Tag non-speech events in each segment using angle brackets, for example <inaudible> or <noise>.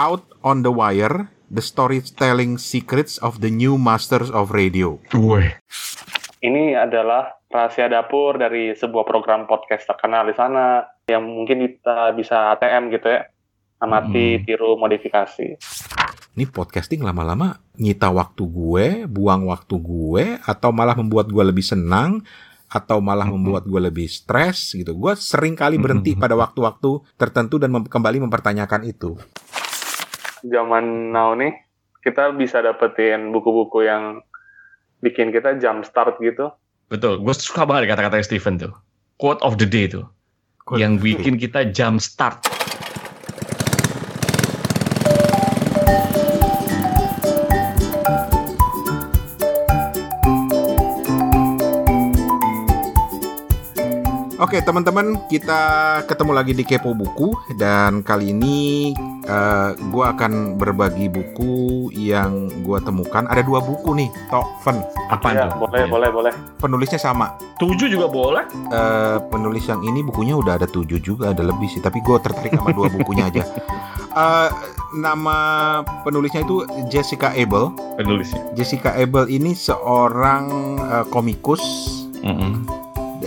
Out on the Wire, The Storytelling Secrets of the New Masters of Radio. Woi. Ini adalah rahasia dapur dari sebuah program podcast terkenal di sana yang mungkin kita bisa ATM gitu ya. Amati, Hmm. tiru, modifikasi. Ini podcasting lama-lama nyita waktu gue, buang waktu gue, atau malah membuat gue lebih senang, atau malah Mhm. membuat gue lebih stres gitu. Gue sering kali berhenti Mhm. pada waktu-waktu tertentu dan mem- kembali mempertanyakan itu. Zaman now nih, kita bisa dapetin buku-buku yang bikin kita jump start gitu. Betul. Gue suka banget kata-kata Steven tuh. Quote of the day tuh. yang bikin kita jump start. Oke teman-teman, kita ketemu lagi di Kepo Buku dan kali ini eh, gue akan berbagi buku yang gue temukan. Ada dua buku nih, Toven. Apaan ya, tuh? boleh, Iya. boleh, boleh. Penulisnya sama. Tujuh juga boleh. Eh, penulis yang ini bukunya udah ada tujuh juga, ada lebih sih. Tapi gue tertarik sama dua bukunya aja. <laughs> Eh, nama penulisnya itu Jessica Abel. Penulisnya. Jessica Abel ini seorang eh, komikus Mm-mm.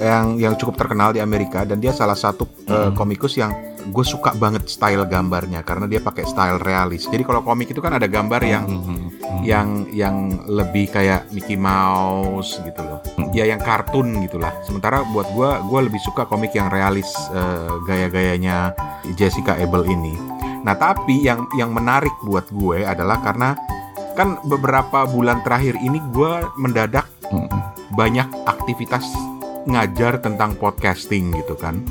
Yang yang cukup terkenal di Amerika dan dia salah satu uh, Hmm. komikus yang gue suka banget style gambarnya karena dia pakai style realis. Jadi kalau komik itu kan ada gambar yang Mm-mm. yang yang lebih kayak Mickey Mouse gitu loh. Hmm. Ya yang kartun gitulah. Sementara buat gue gue lebih suka komik yang realis uh, gaya-gayanya Jessica Abel ini. Nah, tapi yang yang menarik buat gue adalah karena kan beberapa bulan terakhir ini gue mendadak Mm-mm. banyak aktivitas ngajar tentang podcasting gitu kan.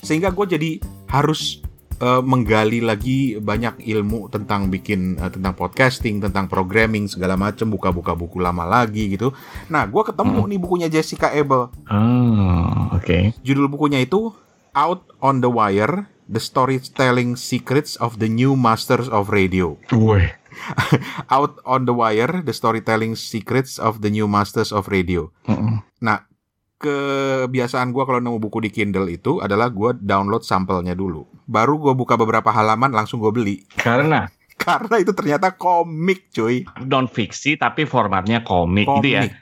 Sehingga gue jadi harus eh, menggali lagi banyak ilmu tentang bikin eh, tentang podcasting tentang programming segala macam buka-buka buku lama lagi gitu. Nah gue ketemu nih bukunya Jessica Abel. Oh, oke. judul bukunya itu Out on the Wire The Storytelling Secrets of the New Masters of Radio. Woi. <laughs> Out on the Wire The Storytelling Secrets of the New Masters of Radio. Mm-mm. Nah, kebiasaan gue kalau nemu buku di Kindle itu adalah gue download sampelnya dulu. Baru gue buka beberapa halaman langsung gue beli. Karena <laughs> Karena itu ternyata komik cuy. non fiksi tapi formatnya komik, gitu ya. Komik.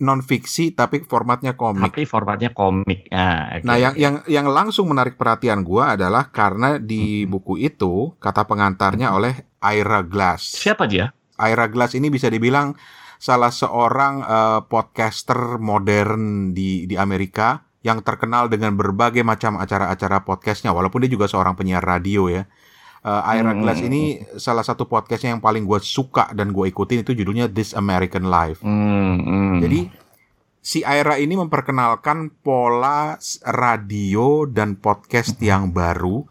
Non fiksi tapi formatnya komik. Tapi formatnya komik. Ah, oke. Nah, yang yang yang langsung menarik perhatian gue adalah karena di Hmm. buku itu kata pengantarnya oleh Ira Glass. siapa dia? Ira Glass ini bisa dibilang salah seorang eh, podcaster modern di di Amerika yang terkenal dengan berbagai macam acara-acara podcastnya walaupun dia juga seorang penyiar radio ya. Eh, Ira Hmm. Glass ini salah satu podcastnya yang paling gue suka dan gue ikutin itu judulnya This American Life. Hmm, hmm. Jadi si Ira ini memperkenalkan pola radio dan podcast yang baru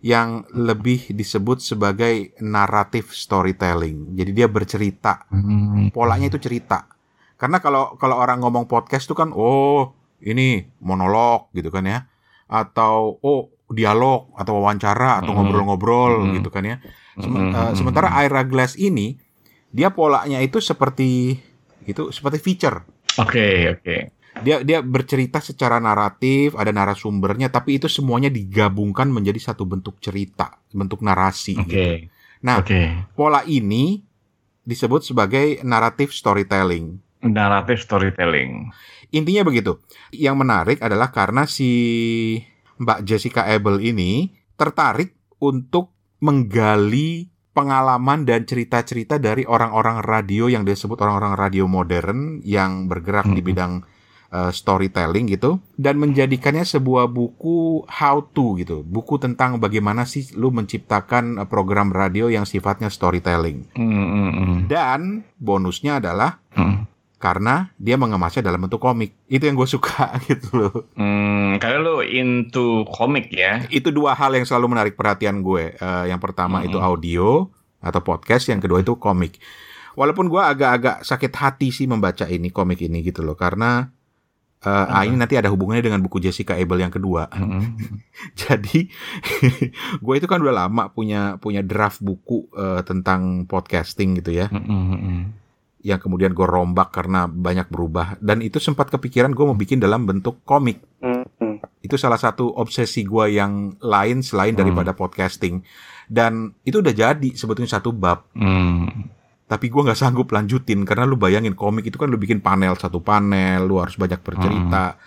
yang lebih disebut sebagai narrative storytelling. Jadi dia bercerita Hmm. polanya itu cerita. Karena kalau kalau orang ngomong podcast itu kan oh ini monolog gitu kan ya atau oh dialog atau wawancara atau Mhm. ngobrol-ngobrol Mhm. gitu kan ya. Sem- Hmm, hmm, sementara hmm. Ira Glass ini dia polanya itu seperti itu seperti feature. Oke, oke. Dia dia bercerita secara naratif, ada narasumbernya tapi itu semuanya digabungkan menjadi satu bentuk cerita, bentuk narasi Oke. gitu. Nah, Oke. pola ini disebut sebagai narrative storytelling. Narrative storytelling. Intinya begitu. Yang menarik adalah karena si Mbak Jessica Abel ini tertarik untuk menggali pengalaman dan cerita-cerita dari orang-orang radio yang disebut orang-orang radio modern yang bergerak di Mhm. bidang uh, storytelling gitu dan menjadikannya sebuah buku how to gitu, buku tentang bagaimana sih lu menciptakan uh, program radio yang sifatnya storytelling. Hmm, hmm, hmm. Dan bonusnya adalah Hmm. karena dia mengemasnya dalam bentuk komik. Itu yang gue suka <laughs> gitu loh. Hmm, karena lu into komik ya. Itu dua hal yang selalu menarik perhatian gue. Eh, yang pertama Mhm. itu audio atau podcast, yang kedua itu komik. Walaupun gue agak-agak sakit hati sih membaca ini komik ini gitu loh, karena eh, ah, Apa? ini nanti ada hubungannya dengan buku Jessica Abel yang kedua. Hmm. <laughs> Jadi <laughs> gue itu kan udah lama punya punya draft buku eh, tentang podcasting gitu ya. Hmm, hmm, hmm. yang kemudian gue rombak karena banyak berubah dan itu sempat kepikiran gue mau bikin dalam bentuk komik Hmm, hmm. Itu salah satu obsesi gue yang lain selain Hmm. daripada podcasting. Dan itu udah jadi sebetulnya satu bab. Hmm. Tapi gue nggak sanggup lanjutin karena lu bayangin komik itu kan lu bikin panel satu panel, lu harus banyak bercerita.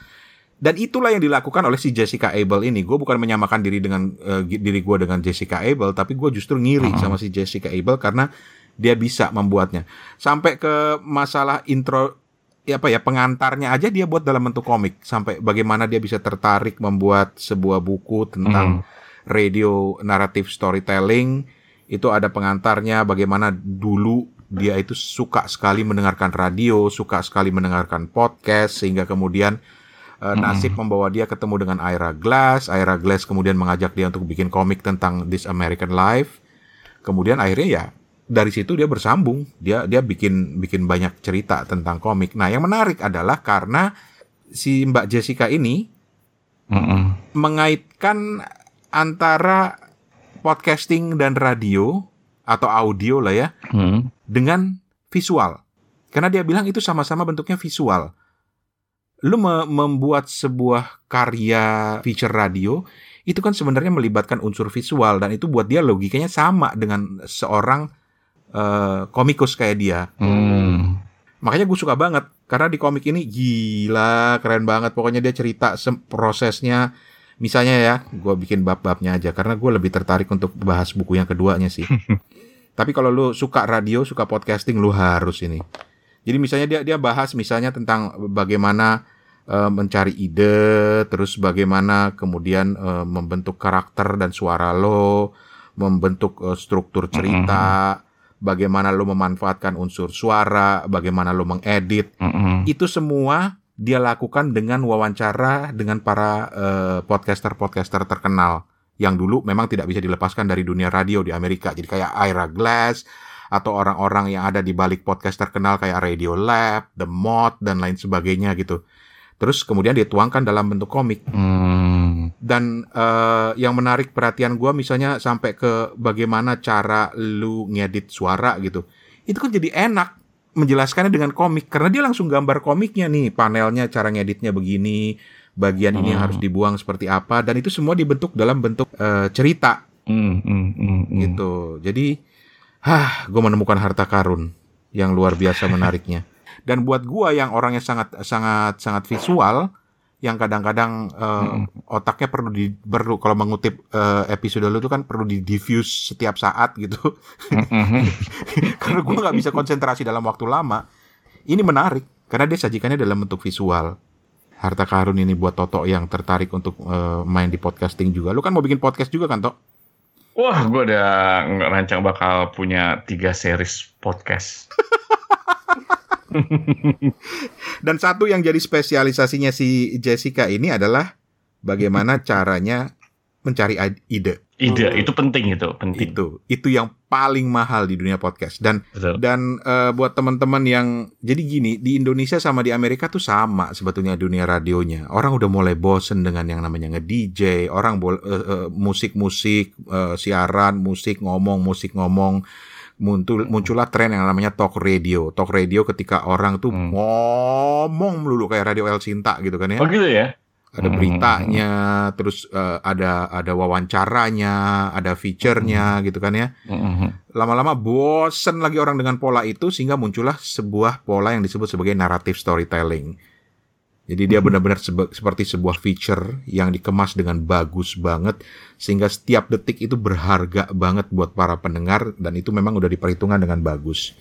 Dan itulah yang dilakukan oleh si Jessica Abel ini. Gue bukan menyamakan diri dengan eh, diri gue dengan Jessica Abel, tapi gue justru ngiri sama si Jessica Abel karena dia bisa membuatnya. Sampai ke masalah intro ya apa ya pengantarnya aja dia buat dalam bentuk komik. Sampai bagaimana dia bisa tertarik membuat sebuah buku tentang radio naratif storytelling itu ada pengantarnya bagaimana dulu dia itu suka sekali mendengarkan radio, suka sekali mendengarkan podcast sehingga kemudian eh, nasib membawa dia ketemu dengan Ira Glass. Ira Glass kemudian mengajak dia untuk bikin komik tentang This American Life. Kemudian akhirnya ya dari situ dia bersambung. Dia dia bikin bikin banyak cerita tentang komik. Nah, yang menarik adalah karena si Mbak Jessica ini Mm-mm. mengaitkan antara podcasting dan radio atau audio lah ya Hmm. dengan visual. Karena dia bilang itu sama-sama bentuknya visual. Lu me- membuat sebuah karya feature radio itu kan sebenarnya melibatkan unsur visual dan itu buat dia logikanya sama dengan seorang eh, komikus kayak dia. Hmm. Makanya gue suka banget karena di komik ini gila keren banget. Pokoknya dia cerita prosesnya. Misalnya ya, gue bikin bab-babnya aja karena gue lebih tertarik untuk bahas buku yang keduanya sih. <laughs> Tapi kalau lu suka radio, suka podcasting, lu harus ini. Jadi misalnya dia dia bahas misalnya tentang bagaimana eh, mencari ide, terus bagaimana kemudian eh, membentuk karakter dan suara lo, membentuk eh, struktur cerita, bagaimana lo memanfaatkan unsur suara, bagaimana lo mengedit. Mm-mm. Itu semua dia lakukan dengan wawancara dengan para eh, podcaster-podcaster terkenal yang dulu memang tidak bisa dilepaskan dari dunia radio di Amerika. Jadi kayak Ira Glass atau orang-orang yang ada di balik podcast terkenal kayak Radio Lab, The Mod dan lain sebagainya gitu. Terus kemudian dituangkan dalam bentuk komik Hmm. dan eh, yang menarik perhatian gua misalnya sampai ke bagaimana cara lu ngedit suara gitu itu kan jadi enak menjelaskannya dengan komik karena dia langsung gambar komiknya nih panelnya cara ngeditnya begini bagian ini Hmm. harus dibuang seperti apa dan itu semua dibentuk dalam bentuk eh, cerita Hmm, hmm, hmm, hmm. gitu jadi hah gue menemukan harta karun yang luar biasa menariknya <laughs> dan buat gua yang orangnya sangat sangat sangat visual yang kadang-kadang eh, otaknya perlu di perlu kalau mengutip eh, episode lu itu kan perlu di diffuse setiap saat gitu. Mm-mm. <laughs> karena gua nggak bisa konsentrasi dalam waktu lama. Ini menarik karena dia sajikannya dalam bentuk visual. Harta karun ini buat Toto yang tertarik untuk eh, main di podcasting juga. Lu kan mau bikin podcast juga kan Tok? Wah, gue udah ngerancang bakal punya tiga series podcast. <laughs> <laughs> Dan satu yang jadi spesialisasinya si Jessica ini adalah bagaimana <laughs> caranya mencari ide. Ide Hmm. itu penting itu, penting. Itu itu yang paling mahal di dunia podcast. Dan Betul. dan eh, buat teman-teman yang jadi gini di Indonesia sama di Amerika tuh sama sebetulnya dunia radionya. Orang udah mulai bosen dengan yang namanya nge-DJ, orang eh, eh, musik-musik, eh, siaran, musik ngomong, musik ngomong. Muncul muncullah tren yang namanya talk radio. Talk radio ketika orang tuh Hmm. ngomong melulu kayak radio El Sinta gitu kan ya Oh gitu ya? ada Hmm. beritanya, terus eh, ada ada wawancaranya, ada feature-nya gitu kan ya. Lama-lama bosen lagi orang dengan pola itu sehingga muncullah sebuah pola yang disebut sebagai narrative storytelling. Jadi dia benar-benar sebe- seperti sebuah feature yang dikemas dengan bagus banget sehingga setiap detik itu berharga banget buat para pendengar dan itu memang udah diperhitungkan dengan bagus.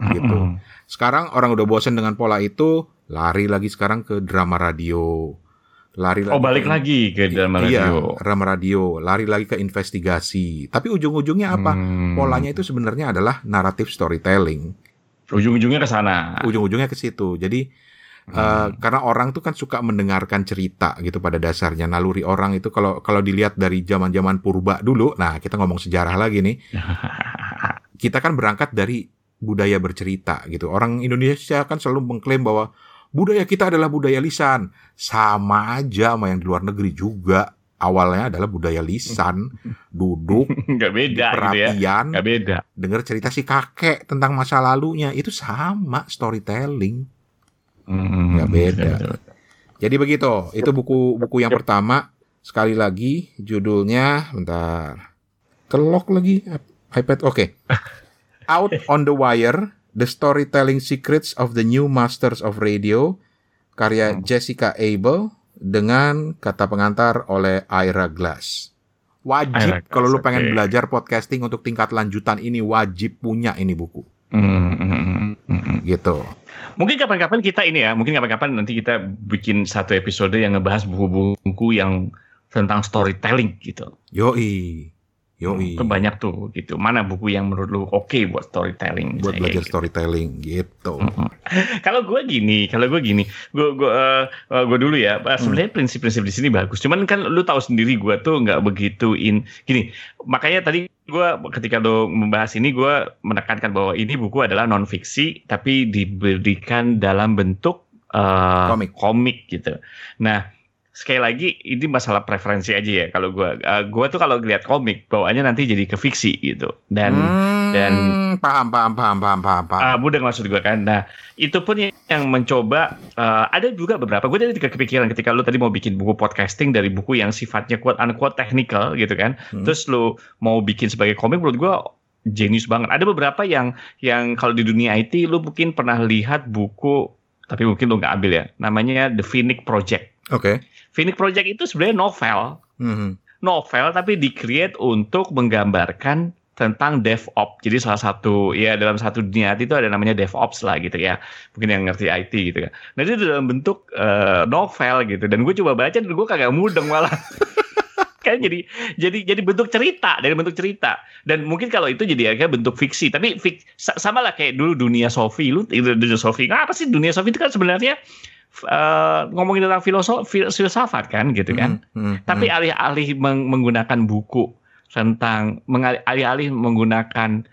Gitu. Sekarang orang udah bosen dengan pola itu, lari lagi sekarang ke drama radio. Lari Oh balik ke- lagi ke dalam Iya, radio. drama radio, lari lagi ke investigasi. Tapi ujung-ujungnya apa? Hmm. Polanya itu sebenarnya adalah narrative storytelling. Ujung-ujungnya ke sana. Ujung-ujungnya ke situ. Jadi eh, Hmm. karena orang tuh kan suka mendengarkan cerita gitu pada dasarnya. Naluri orang itu kalau kalau dilihat dari zaman-zaman purba dulu, nah kita ngomong sejarah lagi nih. <laughs> kita kan berangkat dari budaya bercerita gitu. Orang Indonesia kan selalu mengklaim bahwa budaya kita adalah budaya lisan. Sama aja sama yang di luar negeri juga. Awalnya adalah budaya lisan, <laughs> duduk, Nggak beda gitu ya. Nggak beda. dengar cerita si kakek tentang masa lalunya. Itu sama storytelling. Mm-mm. Nggak beda. Betul. Jadi begitu, itu buku buku yang pertama. Sekali lagi judulnya, bentar, kelok lagi iPad. Oke, <laughs> Out on the Wire: The Storytelling Secrets of the New Masters of Radio, karya Jessica Abel dengan kata pengantar oleh Ira Glass. Wajib Ira Glass, kalau lu pengen belajar podcasting untuk tingkat lanjutan ini wajib punya ini buku, Hmm, hmm, hmm, hmm, hmm. gitu. Mungkin kapan-kapan kita ini ya, mungkin kapan-kapan nanti kita bikin satu episode yang ngebahas buku-buku yang tentang storytelling gitu. Yoi, yoi. Itu banyak tuh gitu. Mana buku yang menurut lu oke buat storytelling? Buat belajar gitu. storytelling gitu. <laughs> Kalau gue gini, kalau gue gini, gue gue eh, eh, gue dulu ya. eh, Sebenarnya prinsip-prinsip di sini bagus. Cuman kan lu tahu sendiri gue tuh nggak begitu in gini. Makanya tadi gue ketika lo membahas ini gue menekankan bahwa ini buku adalah non fiksi tapi diberikan dalam bentuk eh, Komik. komik gitu. Nah sekali lagi ini masalah preferensi aja ya kalau gue Eh, gue tuh kalau lihat komik bawaannya nanti jadi ke fiksi gitu dan Hmm, dan- paham paham paham paham paham paham. Ah, mudah maksud gue kan. Nah, itu pun yang, mencoba eh, ada juga beberapa. Gue tadi kepikiran ketika lu tadi mau bikin buku podcasting dari buku yang sifatnya quote unquote technical gitu kan. Hmm. Terus lu mau bikin sebagai komik menurut gue jenius banget. Ada beberapa yang yang kalau di dunia IT lu mungkin pernah lihat buku tapi mungkin lu nggak ambil ya. Namanya The Phoenix Project. Oke. Phoenix Project itu sebenarnya novel Mhm. novel tapi di-create untuk menggambarkan tentang DevOps. Jadi salah satu ya dalam satu dunia IT itu ada namanya DevOps lah gitu ya. Mungkin yang ngerti IT gitu ya. Nah itu dalam bentuk eh, novel gitu dan gue coba baca dan gue kagak mudeng malah. <laughs> kan jadi jadi jadi bentuk cerita dari bentuk cerita dan mungkin kalau itu jadi agak bentuk fiksi tapi fik, sa- sama lah kayak dulu dunia Sofi lu itu dunia Sofi apa sih dunia Sofi itu kan sebenarnya eh, ngomongin tentang filosofi filsafat kan gitu kan Mhm, mhm, tapi mhm. alih-alih meng- menggunakan buku tentang alih-alih menggunakan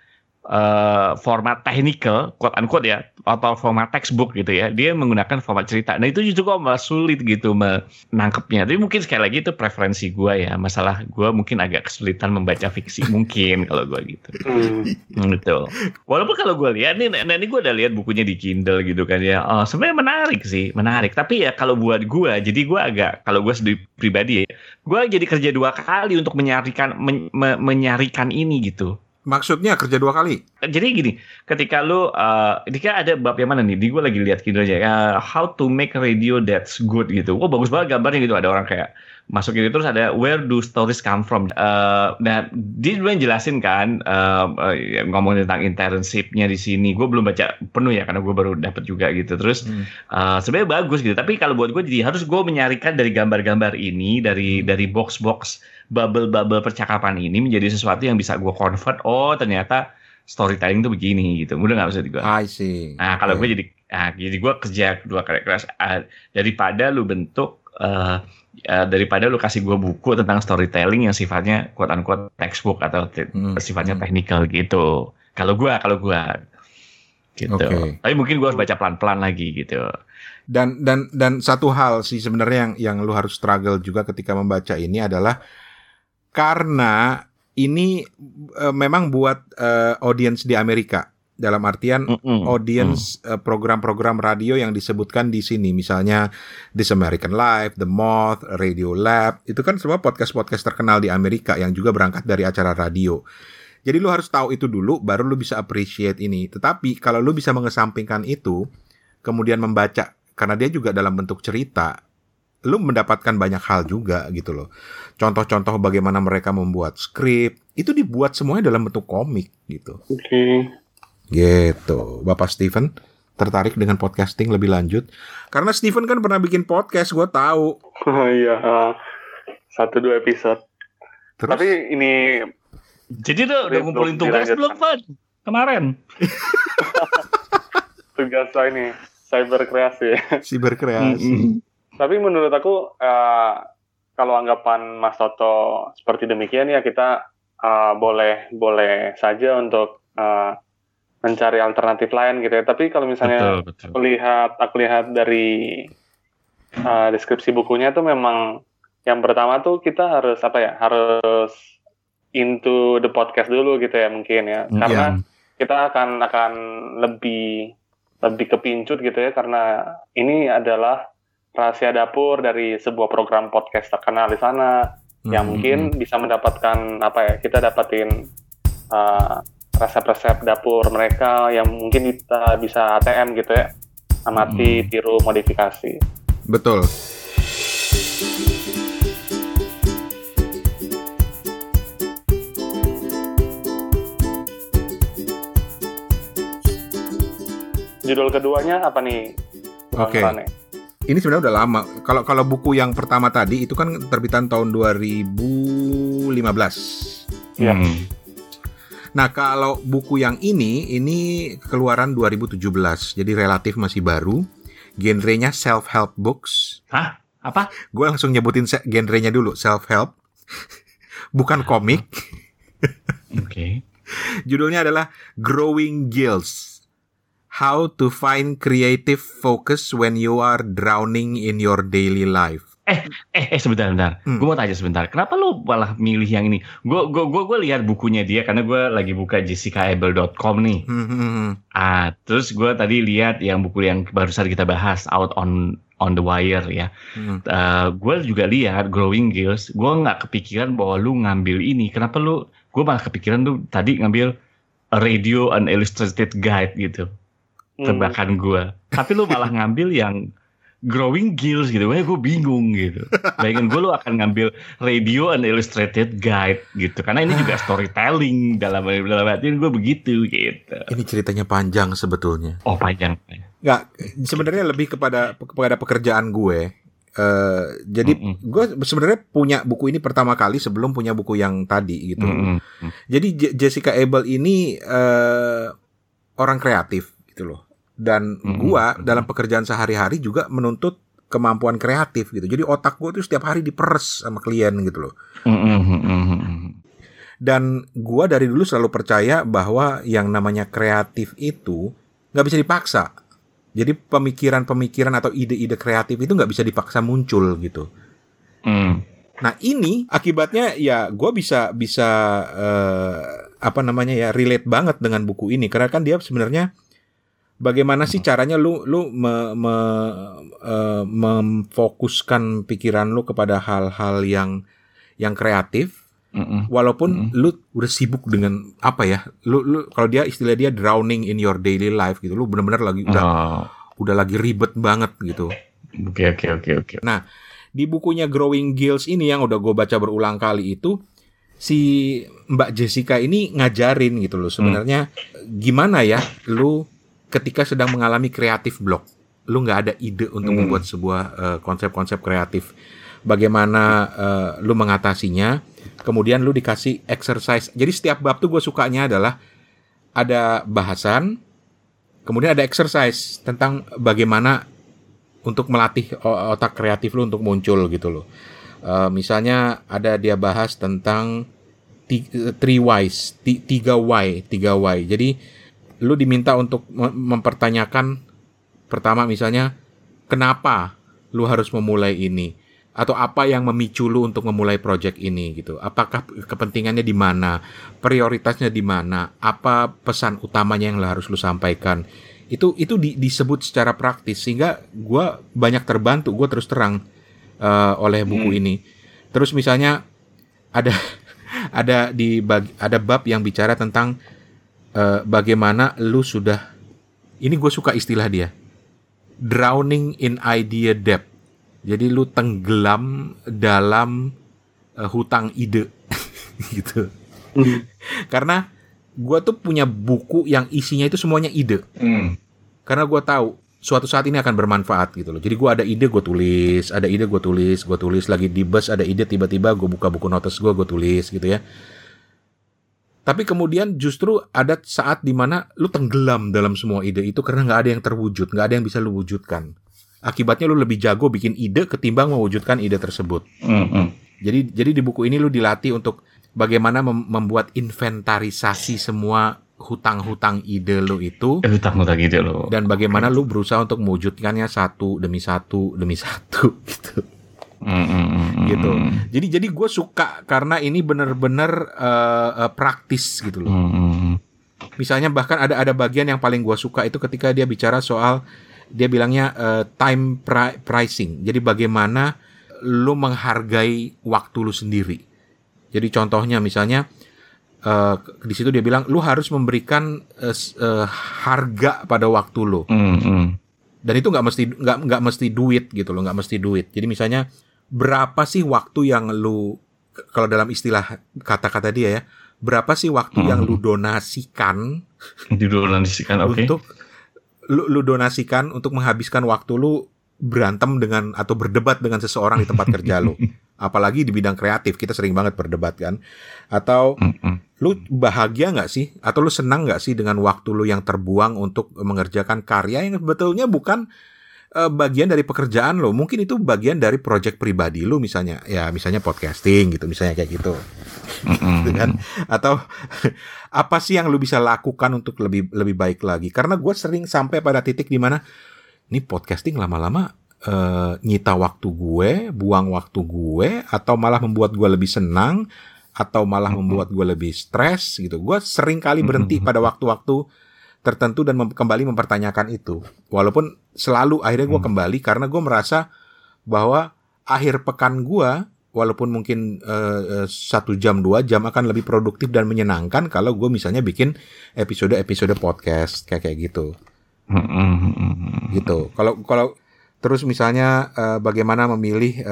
eh, format technical, quote unquote ya, atau format textbook gitu ya, dia menggunakan format cerita. Nah itu juga malah sulit gitu menangkapnya. Tapi mungkin sekali lagi itu preferensi gua ya, masalah gua mungkin agak kesulitan membaca fiksi <laughs> mungkin kalau gua gitu. Hmm. Betul. Walaupun kalau gue lihat nih, nah ini gue udah lihat bukunya di Kindle gitu kan ya. Oh, sebenarnya menarik sih, menarik. Tapi ya kalau buat gue, jadi gue agak kalau gue sendiri pribadi ya, gue jadi kerja dua kali untuk menyarikan men- me- menyarikan ini gitu. Maksudnya kerja dua kali. Jadi gini, ketika lu, uh, ini kan ada bab yang mana nih? Di gue lagi lihat Kindle aja. uh, how to make radio that's good gitu. Oh bagus banget gambarnya gitu. Ada orang kayak masuk ini terus ada where do stories come from. Uh, nah dia dulu yang jelasin kan uh, uh, ya, ngomongin tentang internshipnya di sini. Gue belum baca penuh ya karena gue baru dapat juga gitu. Terus Hmm. uh, sebenarnya bagus gitu. Tapi kalau buat gue jadi harus gue menyarikan dari gambar-gambar ini dari dari box-box bubble-bubble percakapan ini menjadi sesuatu yang bisa gue convert. Oh ternyata storytelling tuh begini gitu. Mudah nggak maksud gue? I see. Nah kalau Oke. gue jadi, ah, jadi gue kerja dua kali keras ah, daripada lu bentuk eh, eh, daripada lu kasih gue buku tentang storytelling yang sifatnya quote unquote textbook atau te- Hmm, sifatnya hmm. technical gitu. Kalau gue, kalau gue gitu. Oke. Tapi mungkin gue harus baca pelan-pelan lagi gitu. Dan dan dan satu hal sih sebenarnya yang yang lu harus struggle juga ketika membaca ini adalah karena ini eh, memang buat eh, audiens di Amerika dalam artian Mm-mm. audiens eh, program-program radio yang disebutkan di sini misalnya This American Life, The Moth, Radio Lab itu kan semua podcast-podcast terkenal di Amerika yang juga berangkat dari acara radio. Jadi lu harus tahu itu dulu baru lu bisa appreciate ini. Tetapi kalau lu bisa mengesampingkan itu kemudian membaca karena dia juga dalam bentuk cerita lu mendapatkan banyak hal juga gitu loh. Contoh-contoh bagaimana mereka membuat skrip itu dibuat semuanya dalam bentuk komik gitu. Oke. Gitu. Bapak Steven tertarik dengan podcasting lebih lanjut? Karena Steven kan pernah bikin podcast, gue tahu. Oh <laughs> iya. ah. satu dua episode. Terus Tapi ini Jadi tuh udah ngumpulin tugas belum, Van? Kemarin. <laughs> tugas saya ini cyber kreasi. si berkreasi. Mm-mm. Tapi menurut aku eh, kalau anggapan Mas Toto seperti demikian ya kita eh, boleh boleh saja untuk eh, mencari alternatif lain gitu ya. Tapi kalau misalnya Betul, betul. aku lihat aku lihat dari eh, deskripsi bukunya tuh memang yang pertama tuh kita harus apa ya harus into the podcast dulu gitu ya mungkin ya Mm, karena iya. kita akan akan lebih lebih kepincut gitu ya karena ini adalah rahasia dapur dari sebuah program podcast terkenal di sana yang Hmm. mungkin bisa mendapatkan apa ya kita dapatin uh, resep-resep dapur mereka yang mungkin kita bisa ATM gitu ya amati Hmm. tiru modifikasi Betul. judul keduanya apa nih Oke. Rane? Ini sebenarnya udah lama. Kalau kalau buku yang pertama tadi itu kan terbitan tahun 2015. Iya. Hmm. Nah, kalau buku yang ini ini keluaran 2017. Jadi relatif masih baru. Genrenya self help books. Hah? Apa? Gue langsung nyebutin genrenya dulu, self help. Bukan komik. Oke. Judulnya adalah Growing Gills. How to find creative focus when you are drowning in your daily life. Eh, eh sebentar, bentar. Hmm. Gue mau tanya sebentar. Kenapa lu malah milih yang ini? Gue gue gue gue lihat bukunya dia karena gue lagi buka jessicaable.com nih. Hmm, hmm, hmm. Ah, terus gue tadi lihat yang buku yang barusan kita bahas Out on on the Wire ya. Hmm. gue juga lihat Growing Gills. Gue nggak kepikiran bahwa lu ngambil ini. Kenapa lu? Gue malah kepikiran tuh tadi ngambil a Radio and Illustrated Guide gitu. Hmm. Tebakan gue. Tapi lu malah ngambil yang Growing Gills gitu. Wah, gue bingung gitu. Bayangin gue lu akan ngambil Radio and Illustrated Guide gitu. Karena ini juga storytelling dalam dalam artian gue begitu gitu. Ini ceritanya panjang sebetulnya. Oh panjang. Nggak, sebenarnya lebih kepada kepada pekerjaan gue. Eh, jadi Mm-mm. gue sebenarnya punya buku ini pertama kali sebelum punya buku yang tadi gitu. Mm-mm. Jadi Je- Jessica Abel ini eh, orang kreatif gitu loh. Dan Mm-mm. gua dalam pekerjaan sehari-hari juga menuntut kemampuan kreatif gitu. Jadi otak gue tuh setiap hari diperes sama klien gitu loh. Mm-mm. Dan gua dari dulu selalu percaya bahwa yang namanya kreatif itu nggak bisa dipaksa. Jadi pemikiran-pemikiran atau ide-ide kreatif itu nggak bisa dipaksa muncul gitu. Mm. Nah ini akibatnya ya gue bisa bisa eh, apa namanya ya relate banget dengan buku ini karena kan dia sebenarnya bagaimana sih caranya lu lu me- me- eh, memfokuskan pikiran lu kepada hal-hal yang yang kreatif Mm-mm. walaupun lu udah sibuk dengan apa ya lu lu kalau dia istilah dia drowning in your daily life gitu lu benar-benar lagi udah Oh, udah lagi ribet banget gitu oke oke oke oke. di bukunya Growing Gills ini yang udah gue baca berulang kali itu si Mbak Jessica ini ngajarin gitu loh sebenarnya gimana ya lu ketika sedang mengalami kreatif block lu nggak ada ide untuk Hmm. membuat sebuah eh, konsep-konsep kreatif bagaimana eh, lu mengatasinya kemudian lu dikasih exercise jadi setiap bab tuh gue sukanya adalah ada bahasan kemudian ada exercise tentang bagaimana untuk melatih otak kreatif lu untuk muncul gitu loh. Eh, misalnya ada dia bahas tentang three whys, ti- tiga why, tiga why. Jadi lu diminta untuk mem- mempertanyakan pertama misalnya kenapa lu harus memulai ini? Atau apa yang memicu lu untuk memulai project ini gitu. Apakah kepentingannya di mana, prioritasnya di mana, apa pesan utamanya yang harus lu sampaikan? Itu itu di- disebut secara praktis sehingga gua banyak terbantu gue terus terang eh, oleh buku ini. Terus misalnya ada <laughs> ada di bag- ada bab yang bicara tentang eh, bagaimana lu sudah ini gue suka istilah dia drowning in idea depth jadi lu tenggelam dalam eh, hutang ide <laughs> gitu karena gua tuh punya buku yang isinya itu semuanya ide Mm. karena gue tahu suatu saat ini akan bermanfaat gitu loh. Jadi gue ada ide gue tulis, ada ide gue tulis, gue tulis lagi di bus ada ide tiba-tiba gue buka buku notes gue gue tulis gitu ya. Tapi kemudian justru ada saat di mana lu tenggelam dalam semua ide itu karena nggak ada yang terwujud, nggak ada yang bisa lu wujudkan. Akibatnya lu lebih jago bikin ide ketimbang mewujudkan ide tersebut. Mm-mm. Jadi jadi di buku ini lu dilatih untuk bagaimana mem- membuat inventarisasi semua hutang-hutang ide lu itu Eh, hutang-hutang gitu loh. dan bagaimana lu berusaha untuk mewujudkannya satu demi satu demi satu <laughs> gitu Mm-mm. gitu jadi jadi gue suka karena ini bener-bener eh, eh, praktis gitu loh misalnya bahkan ada ada bagian yang paling gue suka itu ketika dia bicara soal dia bilangnya uh, time pri pricing. Jadi bagaimana lu menghargai waktu lu sendiri. Jadi contohnya misalnya uh, di situ dia bilang lu harus memberikan uh, uh, harga pada waktu lu. Mm -hmm. Dan itu nggak mesti nggak nggak mesti duit gitu loh, nggak mesti duit. Jadi misalnya berapa sih waktu yang lu kalau dalam istilah kata-kata dia ya, berapa sih waktu hmm. yang lu donasikan? <laughs> Didonasikan, oke. Okay. Untuk lu, lu donasikan untuk menghabiskan waktu lu berantem dengan atau berdebat dengan seseorang di tempat kerja lu. <laughs> Apalagi di bidang kreatif kita sering banget berdebat kan. Atau lu bahagia nggak sih? Atau lu senang nggak sih dengan waktu lu yang terbuang untuk mengerjakan karya yang sebetulnya bukan uh, bagian dari pekerjaan lo. Mungkin itu bagian dari project pribadi lo misalnya. Ya, misalnya podcasting gitu, misalnya kayak gitu. gitu kan? Atau <laughs> apa sih yang lo bisa lakukan untuk lebih lebih baik lagi? Karena gue sering sampai pada titik di mana ini podcasting lama-lama uh, nyita waktu gue, buang waktu gue, atau malah membuat gue lebih senang, atau malah membuat gue lebih stres gitu. Gue sering kali berhenti pada waktu-waktu tertentu dan mem kembali mempertanyakan itu. Walaupun selalu akhirnya gue hmm. kembali karena gue merasa bahwa akhir pekan gue walaupun mungkin uh, satu jam dua jam akan lebih produktif dan menyenangkan kalau gue misalnya bikin episode-episode podcast kayak kayak gitu. Hmm, gitu. Kalau kalau terus misalnya uh, bagaimana memilih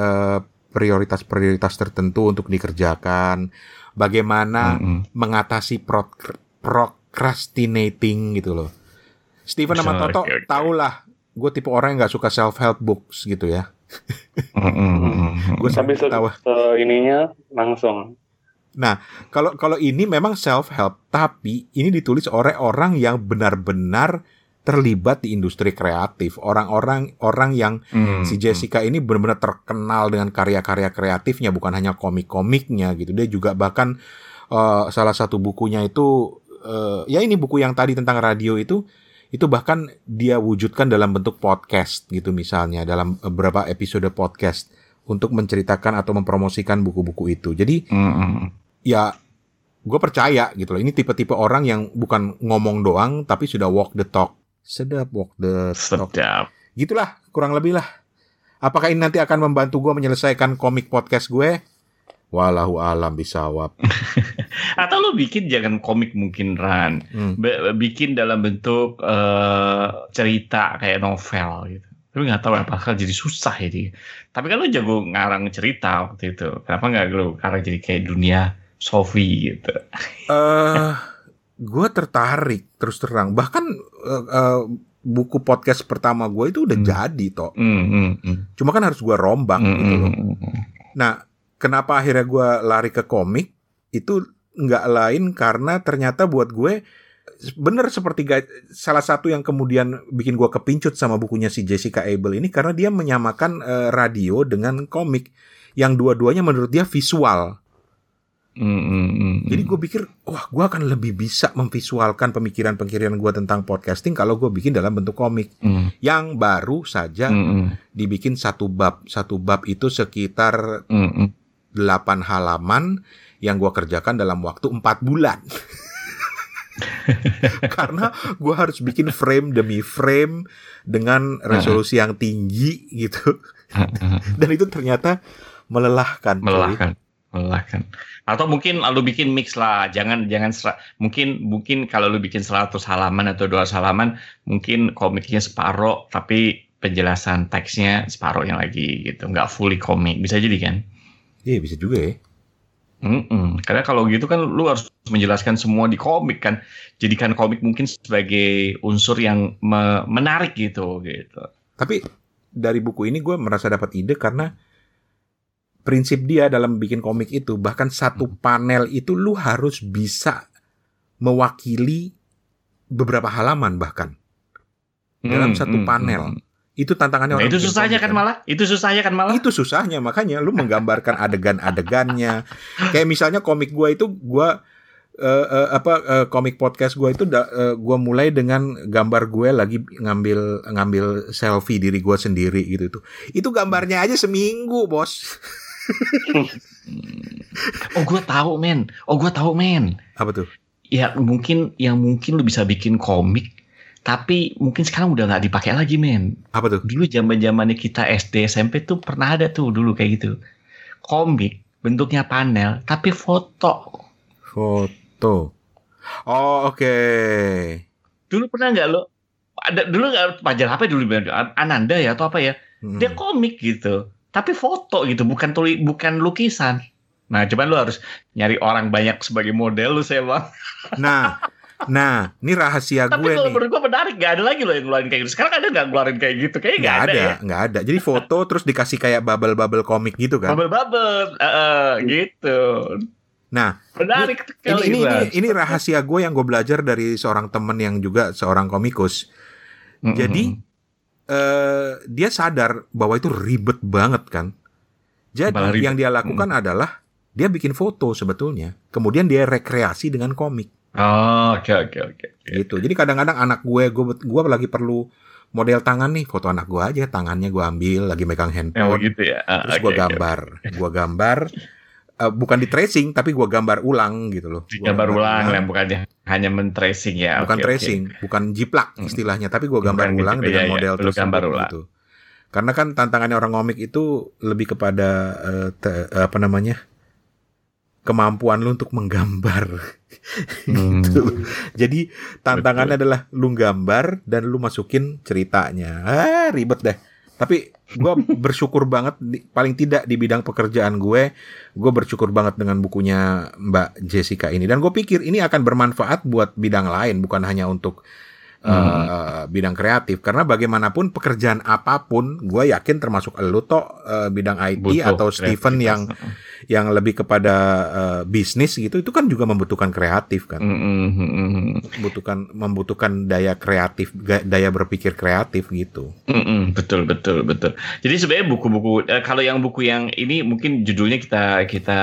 prioritas-prioritas uh, tertentu untuk dikerjakan, bagaimana hmm. mengatasi pro, pro procrastinating gitu loh. Steven sama Toto okay, okay. tau lah, gue tipe orang yang nggak suka self help books gitu ya. gue sampai tahu ininya langsung. Nah, kalau kalau ini memang self help, tapi ini ditulis oleh orang yang benar-benar terlibat di industri kreatif. Orang-orang orang yang hmm, si Jessica ini benar-benar terkenal dengan karya-karya kreatifnya, bukan hanya komik-komiknya gitu. Dia juga bahkan uh, salah satu bukunya itu uh, ya ini buku yang tadi tentang radio itu itu bahkan dia wujudkan dalam bentuk podcast gitu misalnya dalam beberapa episode podcast untuk menceritakan atau mempromosikan buku-buku itu. Jadi mm -hmm. ya gue percaya gitu loh. Ini tipe-tipe orang yang bukan ngomong doang tapi sudah walk the talk. Sedap walk the talk. Sedap. Gitulah kurang lebih lah. Apakah ini nanti akan membantu gue menyelesaikan komik podcast gue? Walahu alam bisawab. <laughs> Atau lo bikin jangan komik mungkin Ran. Hmm. bikin dalam bentuk uh, cerita kayak novel gitu. Tapi nggak tahu apakah jadi susah ini. Tapi kan lo jago ngarang cerita waktu itu. Kenapa nggak lo ngarang jadi kayak dunia Sofi gitu? Eh, uh, gue tertarik terus terang. Bahkan uh, uh, buku podcast pertama gue itu udah hmm. jadi toh. Hmm, hmm, hmm. Cuma kan harus gue rombak hmm, gitu loh. Hmm, hmm. Nah, kenapa akhirnya gue lari ke komik itu nggak lain karena ternyata buat gue bener seperti salah satu yang kemudian bikin gue kepincut sama bukunya si Jessica Abel ini karena dia menyamakan uh, radio dengan komik yang dua-duanya menurut dia visual. Mm, mm, mm, Jadi gue pikir, wah gue akan lebih bisa memvisualkan pemikiran-pemikiran gue tentang podcasting kalau gue bikin dalam bentuk komik. Mm. Yang baru saja mm, dibikin satu bab, satu bab itu sekitar mm 8 halaman yang gue kerjakan dalam waktu 4 bulan. <laughs> Karena gue harus bikin frame demi frame dengan resolusi yang tinggi gitu. Dan itu ternyata melelahkan. Melelahkan. Melelahkan. Atau mungkin lu bikin mix lah, jangan jangan mungkin mungkin kalau lu bikin 100 halaman atau 200 halaman, mungkin komiknya separoh tapi penjelasan teksnya separoh yang lagi gitu, nggak fully komik. Bisa jadi kan? Iya bisa juga ya. Mm-mm. Karena kalau gitu kan lu harus menjelaskan semua di komik kan. Jadikan komik mungkin sebagai unsur yang me- menarik gitu gitu. Tapi dari buku ini gue merasa dapat ide karena prinsip dia dalam bikin komik itu bahkan satu panel itu lu harus bisa mewakili beberapa halaman bahkan dalam hmm, satu panel. Hmm. Itu tantangannya nah, orang. Itu susahnya kan, kan malah. Itu susahnya kan malah. Itu susahnya makanya lu menggambarkan adegan-adegannya. Kayak misalnya komik gua itu gua uh, uh, apa uh, komik podcast gua itu uh, gua mulai dengan gambar gue lagi ngambil ngambil selfie diri gua sendiri gitu itu. Itu gambarnya aja seminggu, Bos. oh, gua tahu, men. Oh, gua tahu, men. Apa tuh? Ya, mungkin yang mungkin lu bisa bikin komik tapi mungkin sekarang udah nggak dipakai lagi men Apa tuh? dulu zaman zamannya kita SD SMP tuh pernah ada tuh dulu kayak gitu komik bentuknya panel tapi foto Foto. Oh, oke. dulu pernah nggak lo ada dulu nggak majalah apa dulu Ananda ya atau apa ya Hmm. dia komik gitu tapi foto gitu bukan tuli bukan lukisan nah cuman lu harus nyari orang banyak sebagai model lu saya bang Nah, nah, ini rahasia tapi gue kalau nih. menurut gue menarik gak ada lagi loh yang ngeluarin kayak gitu sekarang ada nggak ngeluarin kayak gitu kayaknya Nggak nggak ada, ada, ya nggak ada. Jadi foto terus dikasih kayak bubble-bubble komik gitu kan. bubble bubble eh, eh, gitu Nah, menarik ini ini, ini, ini rahasia gue yang gue belajar dari seorang temen yang juga seorang komikus. Mm-mm. Jadi eh dia sadar bahwa itu ribet banget kan. Jadi Malah yang dia lakukan adalah dia bikin foto sebetulnya, kemudian dia rekreasi dengan komik oh oke oke oke gitu. Jadi kadang-kadang anak gue, gue gue lagi perlu model tangan nih, foto anak gue aja, tangannya gue ambil lagi megang handphone, begitu ya Ah, terus oke, gue gambar, gue gambar, eh, bukan di tracing tapi gue gambar ulang gitu loh. Gua gambar ulang yang bukannya hanya men-tracing ya bukan oke. tracing, bukan jiplak Hmm. istilahnya, tapi gue gambar Bukan ulang gitu, dengan iya. model tersebut gambar ulang. gitu. Karena kan tantangannya orang komik itu lebih kepada eh, te- apa namanya kemampuan lu untuk menggambar. Hmm. <laughs> Gitu. Jadi tantangannya adalah lu gambar dan lu masukin ceritanya. Ah ribet deh. Tapi gue <laughs> bersyukur banget, di- paling tidak di bidang pekerjaan gue, gue bersyukur banget dengan bukunya Mbak Jessica ini. Dan gue pikir ini akan bermanfaat buat bidang lain, bukan hanya untuk uh, Hmm. bidang kreatif. Karena bagaimanapun pekerjaan apa pun, gue yakin termasuk elu toh uh, bidang IT Butuh atau Steven kreativitas. yang yang lebih kepada uh, bisnis gitu, itu kan juga membutuhkan kreatif kan, Mm, mm, mm, mm. membutuhkan membutuhkan daya kreatif, daya berpikir kreatif gitu. Mm-mm, betul betul betul. Jadi sebenarnya buku-buku eh, kalau yang buku yang ini mungkin judulnya kita kita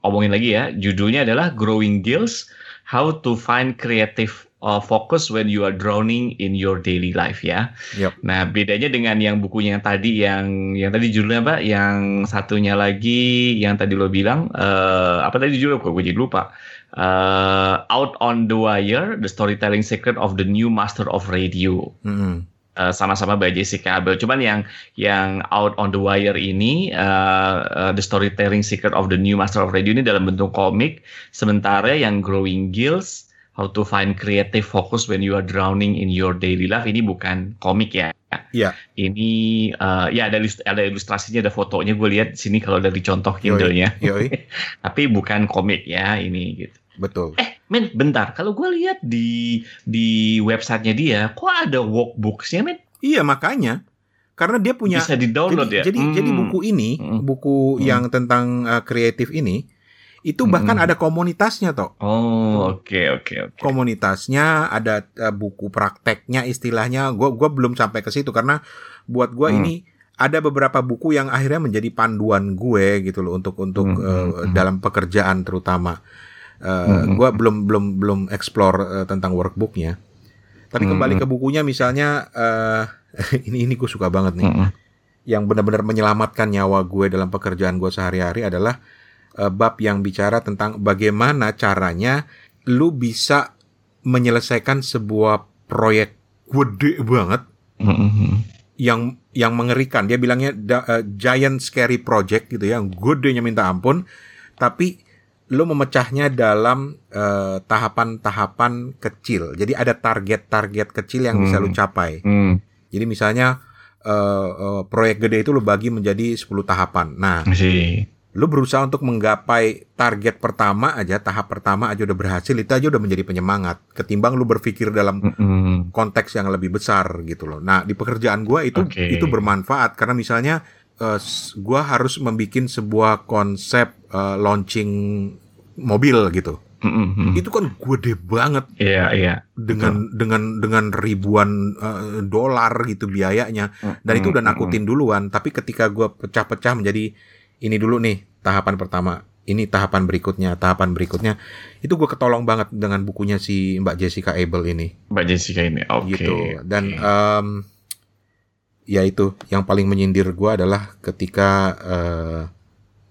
omongin lagi ya. Judulnya adalah Growing Gills: How to Find Creative uh, Focus When You Are Drowning in Your Daily Life ya. Yup. Nah bedanya dengan yang bukunya yang tadi yang yang tadi judulnya apa? Yang satunya lagi yang tadi lo bilang eh, apa tadi judulnya? Kok gue jadi lupa. Eh, Out on the Wire: The Storytelling Secret of the New Master of Radio Mm-mm. uh, sama-sama by Jessica Abel. Cuman yang yang Out on the Wire ini uh, uh, The Storytelling Secret of the New Master of Radio ini dalam bentuk komik, sementara yang Growing Gills How to Find Creative Focus When You Are Drowning in Your Daily Life ini bukan komik ya. Iya. Ini uh, ya ada ilust- ada ilustrasinya, ada fotonya. Gue lihat sini kalau dari contoh. Kindle-nya. <laughs> Tapi bukan komik ya ini gitu. betul. Eh, men, bentar. Kalau gue lihat di di websitenya dia, kok ada workbooks-nya, men? Iya makanya karena dia punya bisa di download jadi, ya. jadi Hmm. jadi buku ini, Hmm. buku Hmm. yang tentang uh, kreatif ini itu bahkan Hmm. ada komunitasnya toh. Oh, oke oke oke. Komunitasnya ada uh, buku prakteknya istilahnya. Gua gua belum sampai ke situ karena buat gua Hmm. ini ada beberapa buku yang akhirnya menjadi panduan gue gitu loh untuk untuk Hmm, uh, hmm, hmm. dalam pekerjaan terutama. Uh, Hmm, Gua belum belum belum explore uh, tentang workbooknya. Tapi Hmm, kembali hmm. ke bukunya misalnya uh, <laughs> ini ini gue suka banget nih Mm-mm. yang benar-benar menyelamatkan nyawa gue dalam pekerjaan gue sehari-hari adalah eh, bab yang bicara tentang bagaimana caranya lu bisa menyelesaikan sebuah proyek gede banget Mm-mm. yang yang mengerikan. Dia bilangnya da- eh, giant scary project gitu ya, yang gedenya minta ampun, tapi lu memecahnya dalam eh, tahapan-tahapan kecil. Jadi ada target-target kecil yang bisa Hmm. lu capai. Mm. Jadi misalnya eh, eh, proyek gede itu lu bagi menjadi 10 tahapan. Nah, Sih. Lu berusaha untuk menggapai target pertama aja, tahap pertama aja udah berhasil, itu aja udah menjadi penyemangat. Ketimbang lu berpikir dalam konteks yang lebih besar gitu loh. Nah, di pekerjaan gua itu Oke. itu bermanfaat karena misalnya eh, s- gua harus membuat sebuah konsep eh, launching mobil gitu. Mm-mm. Itu kan gede banget Iya iya. dengan dengan dengan ribuan eh, dolar gitu biayanya dan itu udah nakutin duluan tapi ketika gua pecah-pecah menjadi ini dulu nih tahapan pertama ini tahapan berikutnya tahapan berikutnya itu gue ketolong banget dengan bukunya si Mbak Jessica Abel ini Mbak Jessica ini. Oke. gitu dan oke. em, ya itu yang paling menyindir gua adalah ketika eh,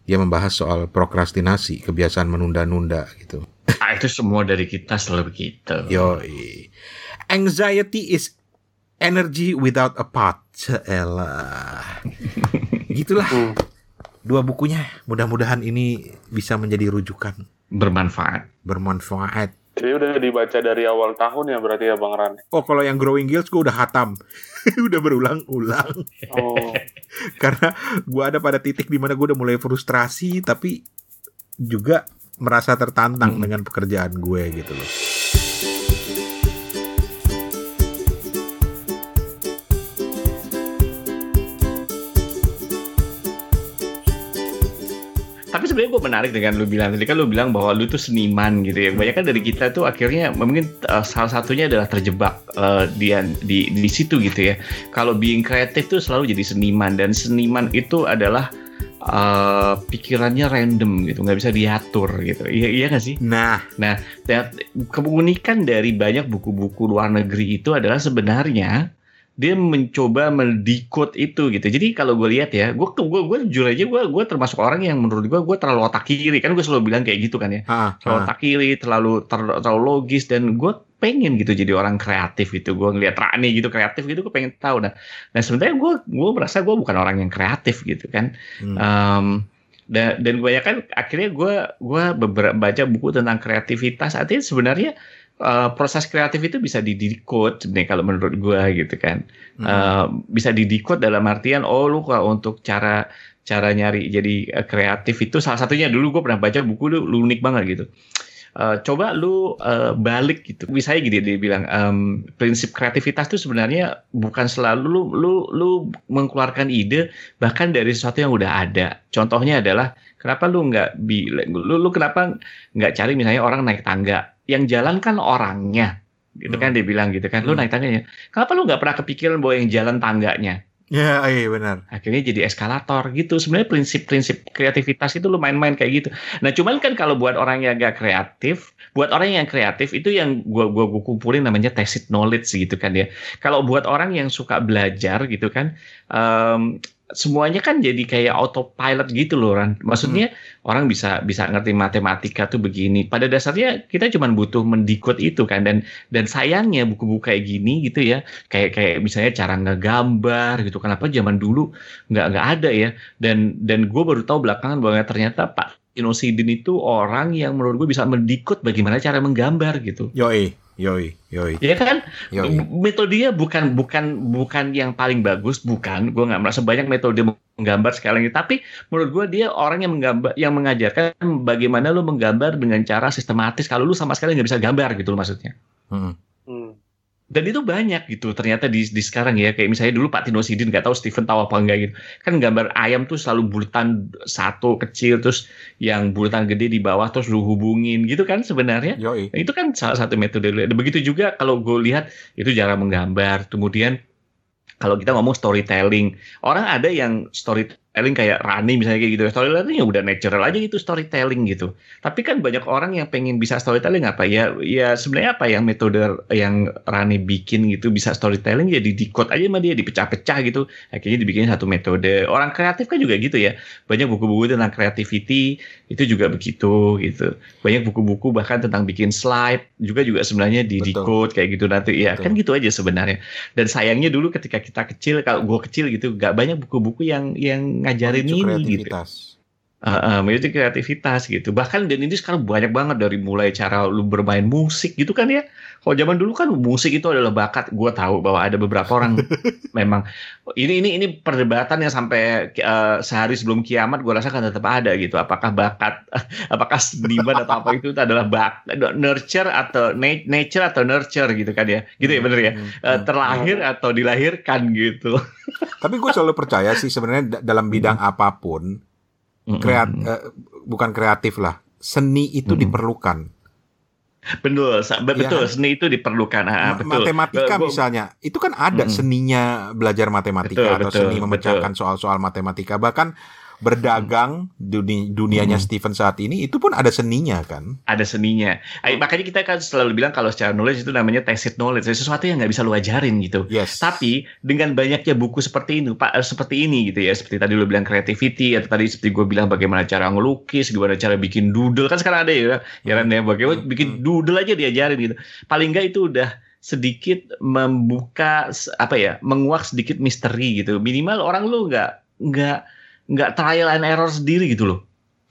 dia membahas soal prokrastinasi kebiasaan menunda-nunda gitu Ah, itu semua dari kita selalu begitu. Yo, anxiety is energy without a path. Elah. <laughs> Gitulah. Dua bukunya. Mudah-mudahan ini bisa menjadi rujukan. Bermanfaat. Bermanfaat. Jadi udah dibaca dari awal tahun ya berarti ya Bang Ran. Oh, kalau yang Growing Guilds gue udah hatam. <laughs> udah berulang-ulang. Oh. <laughs> Karena gue ada pada titik di mana gue udah mulai frustrasi, tapi juga merasa tertantang Hmm. dengan pekerjaan gue gitu loh. Sebenarnya gue menarik dengan lu bilang tadi kan lu bilang bahwa lu tuh seniman gitu ya. Kebanyakan dari kita tuh akhirnya mungkin uh, salah satunya adalah terjebak uh, di, di di situ gitu ya. Kalau being kreatif tuh selalu jadi seniman dan seniman itu adalah uh, pikirannya random gitu, nggak bisa diatur gitu. Iya iya nggak sih? Nah, Nah, keunikan dari banyak buku-buku luar negeri itu adalah sebenarnya dia mencoba mendikot itu gitu. Jadi kalau gue lihat ya, gue gue gue jujur aja gue gue termasuk orang yang menurut gue gue terlalu otak kiri kan gue selalu bilang kayak gitu kan ya. ah, Terlalu otak kiri, terlalu ter- terlalu logis dan gue pengen gitu jadi orang kreatif gitu. Gue ngeliat Rani gitu kreatif gitu, gue pengen tahu. Nah, nah sebenarnya gue gue merasa gue bukan orang yang kreatif gitu kan. Hmm. Um, dan, dan kebanyakan akhirnya gue gua beberapa baca buku tentang kreativitas artinya sebenarnya uh, proses kreatif itu bisa didikot sebenarnya kalau menurut gue gitu kan Hmm. Uh, bisa didikot dalam artian oh lu kalau untuk cara cara nyari jadi uh, kreatif itu salah satunya dulu gue pernah baca buku lu, lu unik banget gitu Uh, coba lu uh, balik gitu. Misalnya gini dia bilang um, prinsip kreativitas itu sebenarnya bukan selalu lu lu lu mengeluarkan ide bahkan dari sesuatu yang udah ada. Contohnya adalah kenapa lu nggak bi lu, lu kenapa nggak cari misalnya orang naik tangga yang jalan kan orangnya. Gitu kan Hmm. dia bilang gitu kan. Lu Hmm. naik tangganya. Kenapa lu nggak pernah kepikiran bahwa yang jalan tangganya? Ya, iya benar. akhirnya jadi eskalator gitu. Sebenarnya prinsip-prinsip kreativitas itu lu main-main kayak gitu. Nah cuman kan kalau buat orang yang gak kreatif buat orang yang kreatif itu yang gua gua, gua kumpulin namanya tacit knowledge gitu kan ya. Kalau buat orang yang suka belajar gitu kan em, semuanya kan jadi kayak autopilot gitu loh Ran. Maksudnya orang bisa bisa ngerti matematika tuh begini. Pada dasarnya kita cuma butuh mendikot itu kan dan dan sayangnya buku-buku kayak gini gitu ya. Kayak kayak misalnya cara ngegambar gitu. Kenapa zaman dulu nggak nggak ada ya? Dan dan gue baru tahu belakangan bahwa ternyata Pak Inosidin itu orang yang menurut gue bisa mendikot bagaimana cara menggambar gitu. Yoi, yoi, yoi, Ya kan? yoi. metodenya bukan bukan bukan yang paling bagus bukan gue nggak merasa banyak metode menggambar sekali lagi tapi menurut gue dia orang yang menggambar yang mengajarkan bagaimana lu menggambar dengan cara sistematis kalau lu sama sekali nggak bisa gambar gitu loh maksudnya Hmm. Dan itu banyak gitu ternyata di, di sekarang ya kayak misalnya dulu Pak Tino Sidin nggak tahu Steven tahu apa enggak gitu kan gambar ayam tuh selalu bulatan satu kecil terus yang bulatan gede di bawah terus lu hubungin gitu kan sebenarnya Yoi. Nah, itu kan salah satu metode. Begitu juga kalau gue lihat itu cara menggambar. Kemudian kalau kita ngomong storytelling, orang ada yang storytelling kayak Rani misalnya kayak gitu. Storytelling ya udah natural aja gitu storytelling gitu. Tapi kan banyak orang yang pengen bisa storytelling apa ya? Ya sebenarnya apa yang metode yang Rani bikin gitu bisa storytelling ya di decode aja sama dia dipecah-pecah gitu. Akhirnya dibikin satu metode. Orang kreatif kan juga gitu ya. Banyak buku-buku tentang creativity itu juga begitu gitu banyak buku-buku bahkan tentang bikin slide juga juga sebenarnya di decode kayak gitu nanti ya Betul. kan gitu aja sebenarnya dan sayangnya dulu ketika kita kecil kalau gue kecil gitu nggak banyak buku-buku yang yang ngajarin ini gitu. Uh, uh, kreativitas gitu. Bahkan dan ini sekarang banyak banget dari mulai cara lu bermain musik gitu kan ya. Kalau zaman dulu kan musik itu adalah bakat. Gue tahu bahwa ada beberapa orang <laughs> memang ini ini ini perdebatan yang sampai uh, sehari sebelum kiamat gue rasa kan tetap ada gitu. Apakah bakat <laughs> apakah seniman atau apa itu adalah bak nurture atau na- nature atau nurture gitu kan ya. Gitu ya bener ya? Uh, terlahir atau dilahirkan gitu. Tapi gue selalu percaya sih sebenarnya da- dalam bidang apa pun, kreat, eh, bukan kreatif lah, seni itu Mm-mm. diperlukan. betul sa- betul kan? seni itu diperlukan ah, betul Matematika Gua- misalnya, itu kan ada Mm-mm. seninya belajar matematika Betul, atau betul, seni memecahkan soal-soal matematika. Bahkan berdagang duni, dunianya Hmm. Steven saat ini itu pun ada seninya kan. ada seninya. Ay, makanya kita kan selalu bilang kalau secara knowledge itu namanya tacit knowledge, sesuatu yang nggak bisa lu ajarin gitu. Yes. Tapi dengan banyaknya buku seperti ini, Pak, eh, seperti ini gitu ya, seperti tadi lu bilang creativity atau tadi seperti gue bilang bagaimana cara ngelukis, gimana cara bikin doodle kan sekarang ada ya, ya kan ya bagaimana Hmm, bikin hmm. doodle aja diajarin gitu. Paling nggak itu udah sedikit membuka apa ya, menguak sedikit misteri gitu. Minimal orang lu nggak nggak nggak trial and error sendiri gitu loh.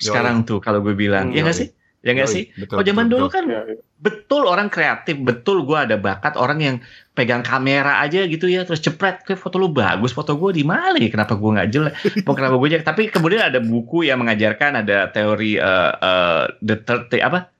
Yoi. Sekarang tuh kalau gue bilang, Hmm, ya nggak yoi. sih? Ya nggak Yoi, sih? Betul, Kalau zaman betul, dulu betul. kan Ya, ya. betul orang kreatif, betul gue ada bakat orang yang pegang kamera aja gitu ya, terus cepret, kayak foto lu bagus, foto gue di mana ya? Kenapa gue nggak jelek? Mau kenapa gue jelek? Tapi kemudian ada buku yang mengajarkan ada teori eh, eh, the third apa?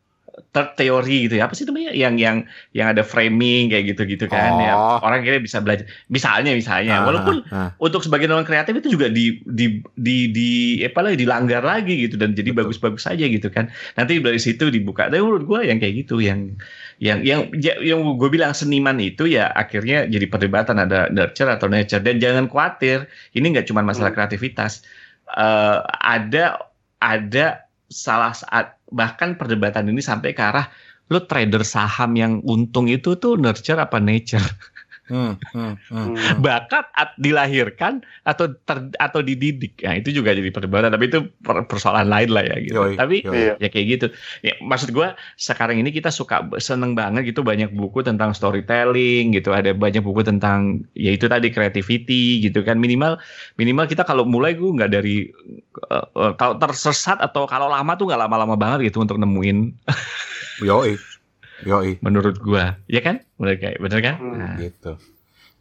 Third teori gitu ya. Apa sih namanya? Yang yang yang ada framing kayak gitu-gitu kan ya. Oh. Orang kira bisa belajar. Misalnya misalnya, Ah, walaupun ah, ah. untuk sebagian orang kreatif itu juga di di di di apa lagi dilanggar lagi gitu dan jadi bagus-bagus aja gitu kan nanti dari situ dibuka tapi menurut gue yang kayak gitu yang yang yang ya- yang gue bilang seniman itu ya akhirnya jadi perdebatan ada nurture atau nature dan jangan khawatir ini nggak cuma masalah Hmm. kreativitas Eh, ada ada salah saat bahkan perdebatan ini sampai ke arah lo trader saham yang untung itu tuh nurture apa nature <laughs> Hmm, hmm, hmm. Hmm. bakat at- dilahirkan atau ter- atau dididik. Nah, itu juga jadi perdebatan tapi itu per- persoalan lain lah ya gitu. Yoi, tapi yoi. Iya. ya kayak gitu. Ya, maksud gua sekarang ini kita suka seneng banget gitu banyak buku tentang storytelling gitu, ada banyak buku tentang ya itu tadi creativity gitu kan minimal minimal kita kalau mulai gue nggak dari eh, eh, kalau tersesat atau kalau lama tuh nggak lama-lama banget gitu untuk nemuin Yoi. Yoi. menurut gua. Ya kan? Bener kayak bener kan? Hmm. Nah. Gitu.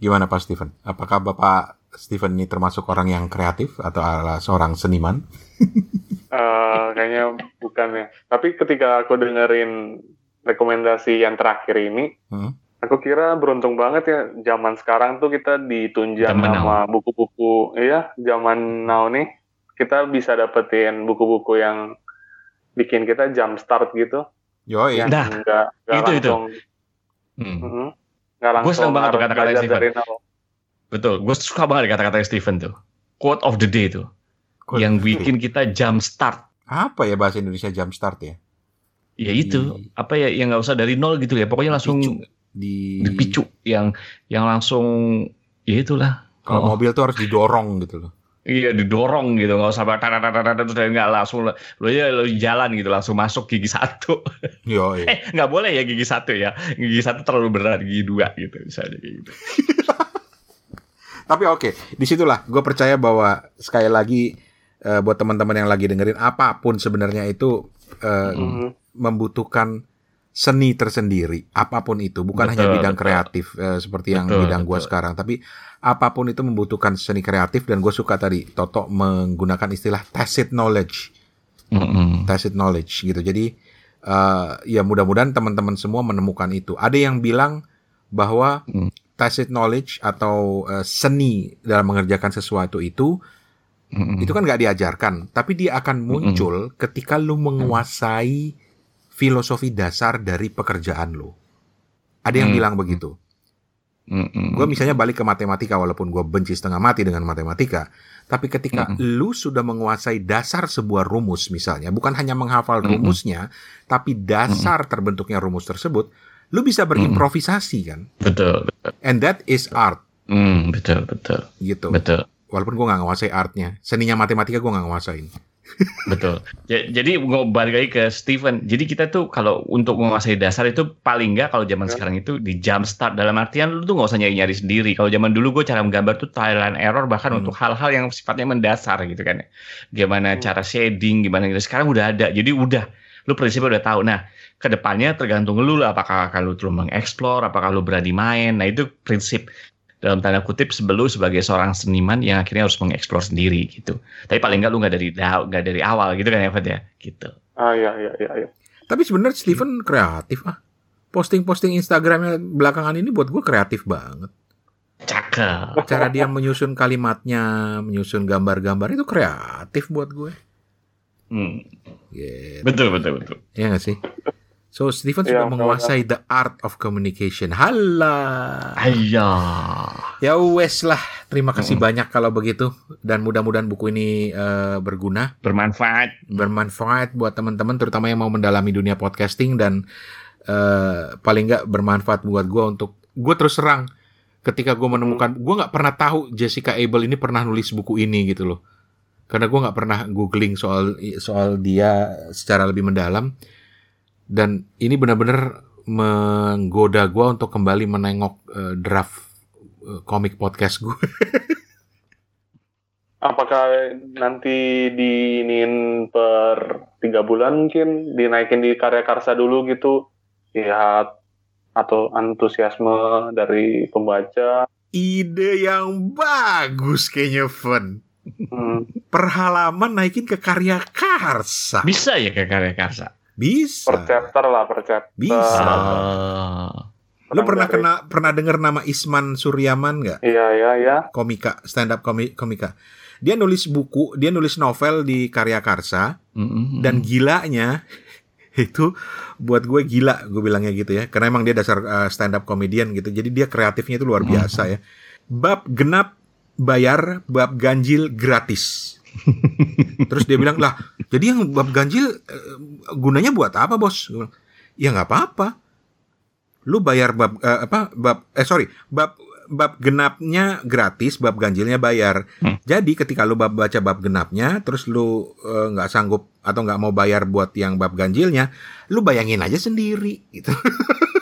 Gimana Pak Steven? Apakah Bapak Steven ini termasuk orang yang kreatif atau adalah seorang seniman? <laughs> Eh, kayaknya bukan ya. Tapi ketika aku dengerin rekomendasi yang terakhir ini, Hmm. aku kira beruntung banget ya zaman sekarang tuh kita ditunjang Zaman sama buku-buku, iya zaman now nih kita bisa dapetin buku-buku yang bikin kita jump start gitu, Yoi. yang Nah, nggak nggak itu, itu. langsung, Hmm. Mhm. Gua langsung seneng banget tuh kata-kata Steven. nol. Betul, gue suka banget kata-kata Steven tuh. Quote of the day tuh. Quote yang day. bikin kita jump start. Apa ya bahasa Indonesia jumpstart ya? Ya itu, apa ya yang nggak usah dari nol gitu ya. Pokoknya langsung Dipicu. Di dipicu yang yang langsung ya itulah. Kalau Oh, mobil tuh harus didorong gitu loh. Iya didorong gitu, nggak usah tadadadadadad, terus nggak langsung lo ya lo jalan gitu langsung masuk gigi satu. <laughs> Yoi. Eh nggak boleh ya gigi satu ya, gigi satu terlalu berat, gigi dua gitu misalnya kayak gitu. <laughs> Tapi oke, di situlah gue percaya bahwa sekali lagi eh, buat teman-teman yang lagi dengerin apa pun sebenarnya itu eh, Mhm. membutuhkan seni tersendiri, apa pun itu, bukan hanya Betul, bidang betul. kreatif eh, seperti yang Betul, bidang gue sekarang, tapi apa pun itu membutuhkan seni kreatif dan gue suka tadi Toto menggunakan istilah tacit knowledge, Mm-mm. tacit knowledge gitu. Jadi eh, ya mudah-mudahan teman-teman semua menemukan itu. Ada yang bilang bahwa Hmm. tacit knowledge atau eh, seni dalam mengerjakan sesuatu itu Mm-mm. itu kan nggak diajarkan, tapi dia akan muncul ketika lu menguasai filosofi dasar dari pekerjaan lu. Ada yang Hmm. bilang begitu. Mm-mm. Gue misalnya balik ke matematika walaupun gue benci setengah mati dengan matematika, tapi ketika Mm-mm. lu sudah menguasai dasar sebuah rumus misalnya, bukan hanya menghafal Mm-mm. rumusnya, tapi dasar terbentuknya rumus tersebut, lu bisa berimprovisasi kan. betul, betul. And that is art Mm, betul, betul, gitu. betul. Walaupun gue nggak nguasai artnya, seninya matematika gue nggak nguasain. Betul. Ja- Jadi balik lagi ke Steven. Jadi kita tuh kalau untuk menguasai dasar itu paling nggak kalau zaman Ya. sekarang itu di jump start dalam artian lu tuh nggak usah nyari-nyari sendiri. Kalau zaman dulu gue cara menggambar tuh trial and error bahkan Hmm. untuk hal-hal yang sifatnya mendasar gitu kan. ya. Gimana Hmm. cara shading, gimana gitu. Sekarang udah ada. Jadi udah lu prinsipnya udah tahu. Nah, ke depannya tergantung lu lah apakah akan lu terus mengeksplor, apakah lu berani main. Nah, itu prinsip dalam tanda kutip sebelum sebagai seorang seniman yang akhirnya harus mengeksplor sendiri gitu. Tapi paling nggak lu nggak dari da- nggak dari awal gitu kan ya Fed ya gitu. Ah iya iya iya. iya. Tapi sebenarnya Steven kreatif ah. Posting-posting Instagramnya belakangan ini buat gue kreatif banget. Cakep. Cara dia menyusun kalimatnya, menyusun gambar-gambar itu kreatif buat gue. Hmm, Gitu. betul betul betul. Ya nggak sih? So Steven Iya, sudah menguasai the art of communication. Halah. Ayah. Ya wes lah, terima kasih banyak kalau begitu dan mudah-mudahan buku ini eh, berguna, Bermanfaat. bermanfaat buat teman-teman terutama yang mau mendalami dunia podcasting dan eh, paling nggak bermanfaat buat gua untuk gue terus serang ketika gue menemukan gue nggak pernah tahu Jessica Abel ini pernah nulis buku ini gitu loh karena gue nggak pernah googling soal soal dia secara lebih mendalam dan ini benar-benar menggoda gue untuk kembali menengok eh, draft eh, komik podcast gue <laughs> Apakah nanti diinin per tiga bulan mungkin? Dinaikin di karya karsa dulu gitu. Lihat atau antusiasme dari pembaca. ide yang bagus kayaknya Fen. Hmm, <laughs> per halaman naikin ke karya karsa. Bisa ya ke karya karsa? Bisa per chapter lah per chapter. Bisa. Ah. lu pernah kena pernah dengar nama Isman Suryaman nggak Iya iya iya. komika stand up komi, komika dia nulis buku dia nulis novel di karya karsa Mm-mm. dan gilanya <laughs> itu buat gue gila gue bilangnya gitu ya karena emang dia dasar stand up comedian gitu jadi dia kreatifnya itu luar biasa ya bab genap bayar bab ganjil gratis terus dia bilang lah jadi yang bab ganjil eh, gunanya buat apa bos? Bilang, ya nggak apa-apa. Lu bayar bab eh, apa bab eh sorry bab bab genapnya gratis bab ganjilnya bayar. Hmm. jadi ketika lu bab baca bab genapnya terus lu eh, nggak sanggup atau nggak mau bayar buat yang bab ganjilnya lu bayangin aja sendiri gitu <laughs>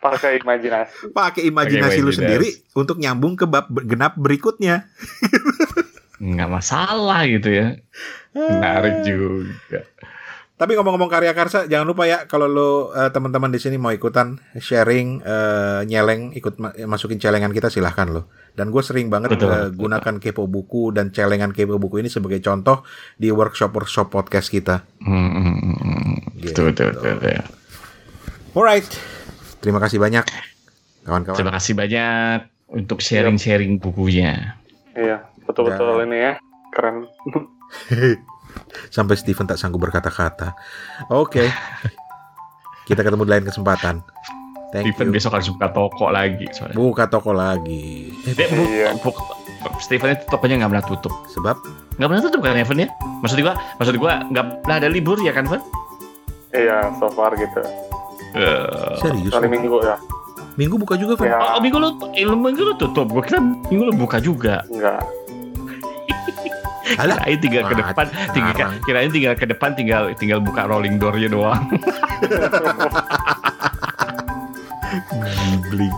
Pakai imajinasi. pakai imajinasi lu imajinasi. sendiri untuk nyambung ke bab genap berikutnya nggak masalah gitu ya. Menarik juga. Tapi ngomong-ngomong karya karsa, jangan lupa ya kalau lo eh, teman-teman di sini mau ikutan sharing, eh, nyeleng, ikut ma- masukin celengan kita silahkan lo. Dan gue sering banget Betul, eh, betul. gunakan kepo buku dan celengan kepo buku ini sebagai contoh di workshop workshop podcast kita. Hmm. Gitu. Betul, betul, betul, betul. Alright, terima kasih banyak kawan-kawan. Terima kasih banyak untuk sharing-sharing bukunya. Iya betul-betul ini ya keren. <laughs> Sampai Steven tak sanggup berkata-kata. Oke, kita ketemu di lain kesempatan. Thank Steven you. besok harus buka toko lagi soalnya. Buka toko lagi. Eh, Dia bu- Iya. bu- Steven itu tokonya nggak pernah tutup. sebab Nggak pernah tutup kan Evan ya? Maksud gua, maksud gua nggak pernah ada libur ya kan, Evan? Iya so far gitu. Eh, serius. Kali minggu ya. Minggu buka juga, Van? Ya Oh, minggu lu, eh, lu minggu lu tutup. Gua kira minggu lu buka juga. enggak. Alah, Kirain tinggal ke depan, tinggal kirain tinggal ke depan tinggal tinggal buka rolling door-nya doang. Gambling.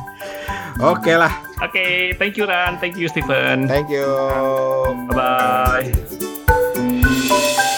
Oke lah. Oke, thank you Ran, thank you Steven. Thank you. Bye bye.